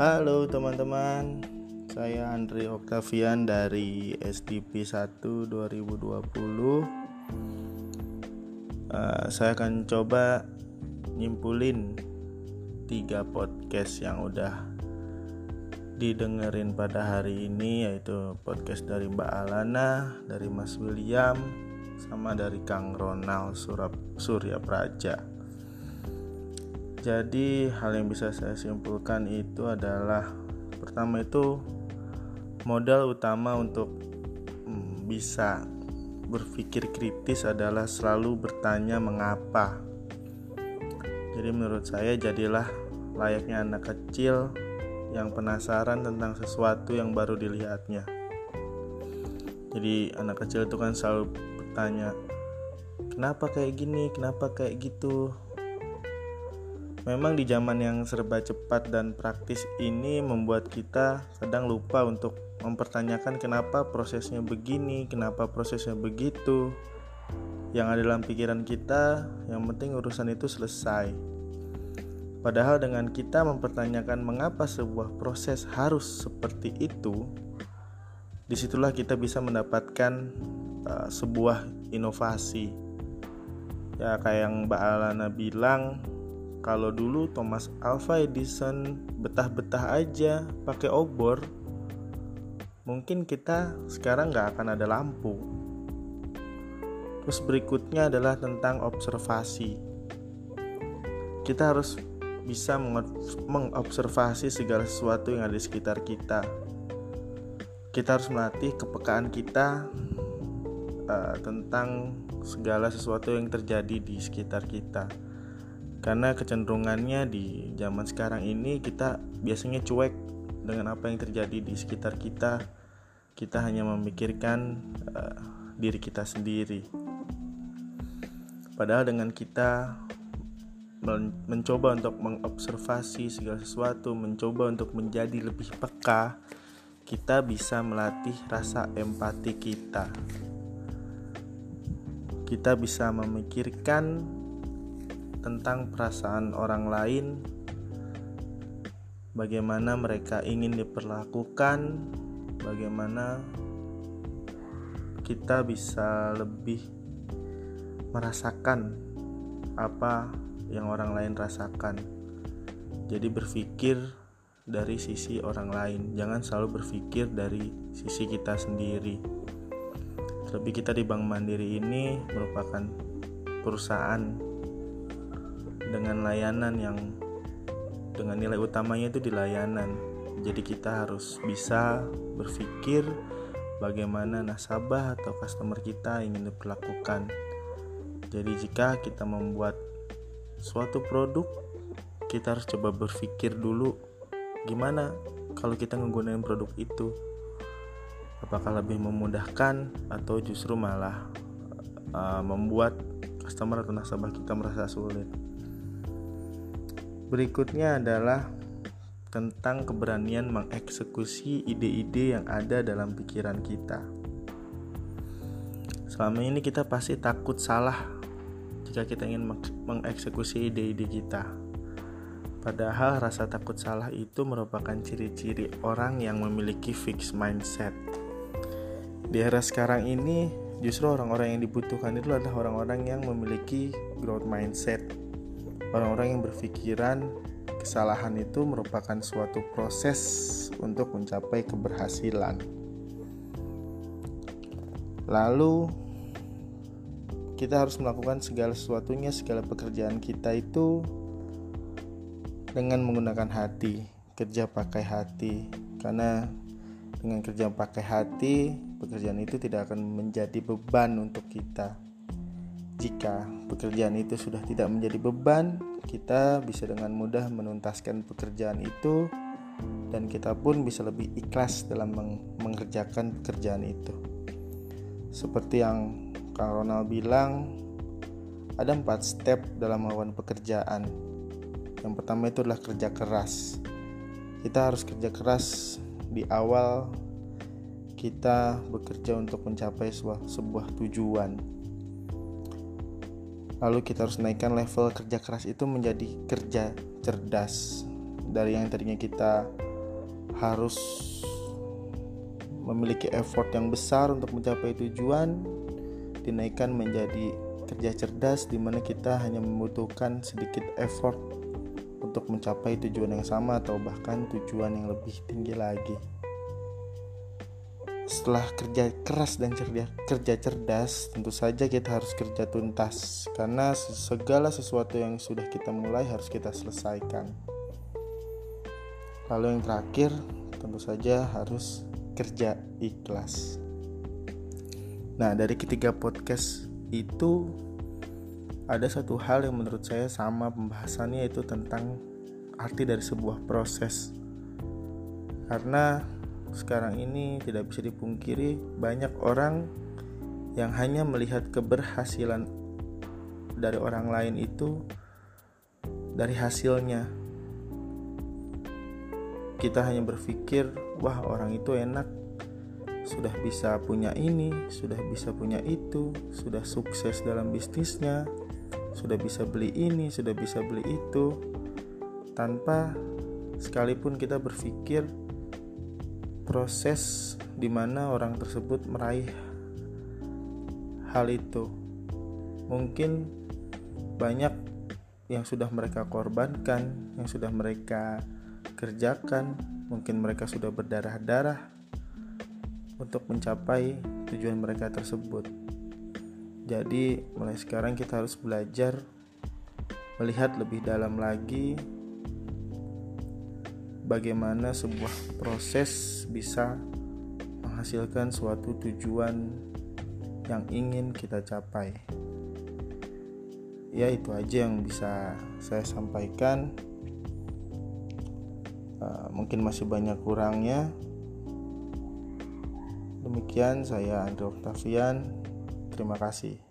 Halo teman-teman, saya Andre Octavian dari SDP 1 2020. Uh, saya akan coba nyimpulin tiga podcast yang udah didengerin pada hari ini yaitu podcast dari Mbak Alana, dari Mas William, sama dari Kang Ronald Surap Surya Praja. Jadi hal yang bisa saya simpulkan itu adalah pertama itu modal utama untuk hmm, bisa berpikir kritis adalah selalu bertanya mengapa. Jadi menurut saya jadilah layaknya anak kecil yang penasaran tentang sesuatu yang baru dilihatnya. Jadi anak kecil itu kan selalu bertanya, "Kenapa kayak gini? Kenapa kayak gitu?" Memang di zaman yang serba cepat dan praktis ini membuat kita kadang lupa untuk mempertanyakan kenapa prosesnya begini, kenapa prosesnya begitu. Yang ada dalam pikiran kita, yang penting urusan itu selesai. Padahal dengan kita mempertanyakan mengapa sebuah proses harus seperti itu, di situlah kita bisa mendapatkan uh, sebuah inovasi. Ya kayak yang Mbak Alana bilang, kalau dulu Thomas Alva Edison betah-betah aja pakai obor, mungkin kita sekarang nggak akan ada lampu. Terus berikutnya adalah tentang observasi. Kita harus bisa mengobservasi segala sesuatu yang ada di sekitar kita. Kita harus melatih kepekaan kita uh, tentang segala sesuatu yang terjadi di sekitar kita karena kecenderungannya di zaman sekarang ini kita biasanya cuek dengan apa yang terjadi di sekitar kita. Kita hanya memikirkan uh, diri kita sendiri. Padahal dengan kita men mencoba untuk mengobservasi segala sesuatu mencoba untuk menjadi lebih peka kita bisa melatih rasa empati kita. Kita bisa memikirkan tentang perasaan orang lain, bagaimana mereka ingin diperlakukan, bagaimana kita bisa lebih merasakan apa yang orang lain rasakan. Jadi berpikir dari sisi orang lain, jangan selalu berpikir dari sisi kita sendiri. Terlebih kita di Bank Mandiri ini merupakan perusahaan dengan layanan yang dengan nilai utamanya itu di layanan. Jadi kita harus bisa berpikir bagaimana nasabah atau customer kita ingin diperlakukan. Jadi jika kita membuat suatu produk, kita harus coba berpikir dulu gimana kalau kita menggunakan produk itu. Apakah lebih memudahkan atau justru malah uh, membuat customer atau nasabah kita merasa sulit. Berikutnya adalah tentang keberanian mengeksekusi ide-ide yang ada dalam pikiran kita. Selama ini kita pasti takut salah jika kita ingin mengeksekusi ide-ide kita. Padahal rasa takut salah itu merupakan ciri-ciri orang yang memiliki fixed mindset. Di era sekarang ini, justru orang-orang yang dibutuhkan itu adalah orang-orang yang memiliki growth mindset orang-orang yang berpikiran kesalahan itu merupakan suatu proses untuk mencapai keberhasilan. Lalu kita harus melakukan segala sesuatunya, segala pekerjaan kita itu dengan menggunakan hati, kerja pakai hati. Karena dengan kerja pakai hati, pekerjaan itu tidak akan menjadi beban untuk kita jika pekerjaan itu sudah tidak menjadi beban, kita bisa dengan mudah menuntaskan pekerjaan itu dan kita pun bisa lebih ikhlas dalam mengerjakan pekerjaan itu. Seperti yang Kang Ronald bilang, ada empat step dalam melakukan pekerjaan. Yang pertama itu adalah kerja keras. Kita harus kerja keras di awal kita bekerja untuk mencapai sebuah, sebuah tujuan lalu kita harus naikkan level kerja keras itu menjadi kerja cerdas. Dari yang tadinya kita harus memiliki effort yang besar untuk mencapai tujuan dinaikkan menjadi kerja cerdas di mana kita hanya membutuhkan sedikit effort untuk mencapai tujuan yang sama atau bahkan tujuan yang lebih tinggi lagi setelah kerja keras dan cerdas, kerja cerdas, tentu saja kita harus kerja tuntas karena segala sesuatu yang sudah kita mulai harus kita selesaikan. Lalu yang terakhir, tentu saja harus kerja ikhlas. Nah, dari ketiga podcast itu ada satu hal yang menurut saya sama pembahasannya itu tentang arti dari sebuah proses. Karena sekarang ini tidak bisa dipungkiri banyak orang yang hanya melihat keberhasilan dari orang lain itu dari hasilnya. Kita hanya berpikir, wah orang itu enak, sudah bisa punya ini, sudah bisa punya itu, sudah sukses dalam bisnisnya, sudah bisa beli ini, sudah bisa beli itu, tanpa sekalipun kita berpikir proses di mana orang tersebut meraih hal itu. Mungkin banyak yang sudah mereka korbankan, yang sudah mereka kerjakan, mungkin mereka sudah berdarah-darah untuk mencapai tujuan mereka tersebut. Jadi, mulai sekarang kita harus belajar melihat lebih dalam lagi bagaimana sebuah proses bisa menghasilkan suatu tujuan yang ingin kita capai. Ya, itu aja yang bisa saya sampaikan. Uh, mungkin masih banyak kurangnya. Demikian saya Andre Octavian. Terima kasih.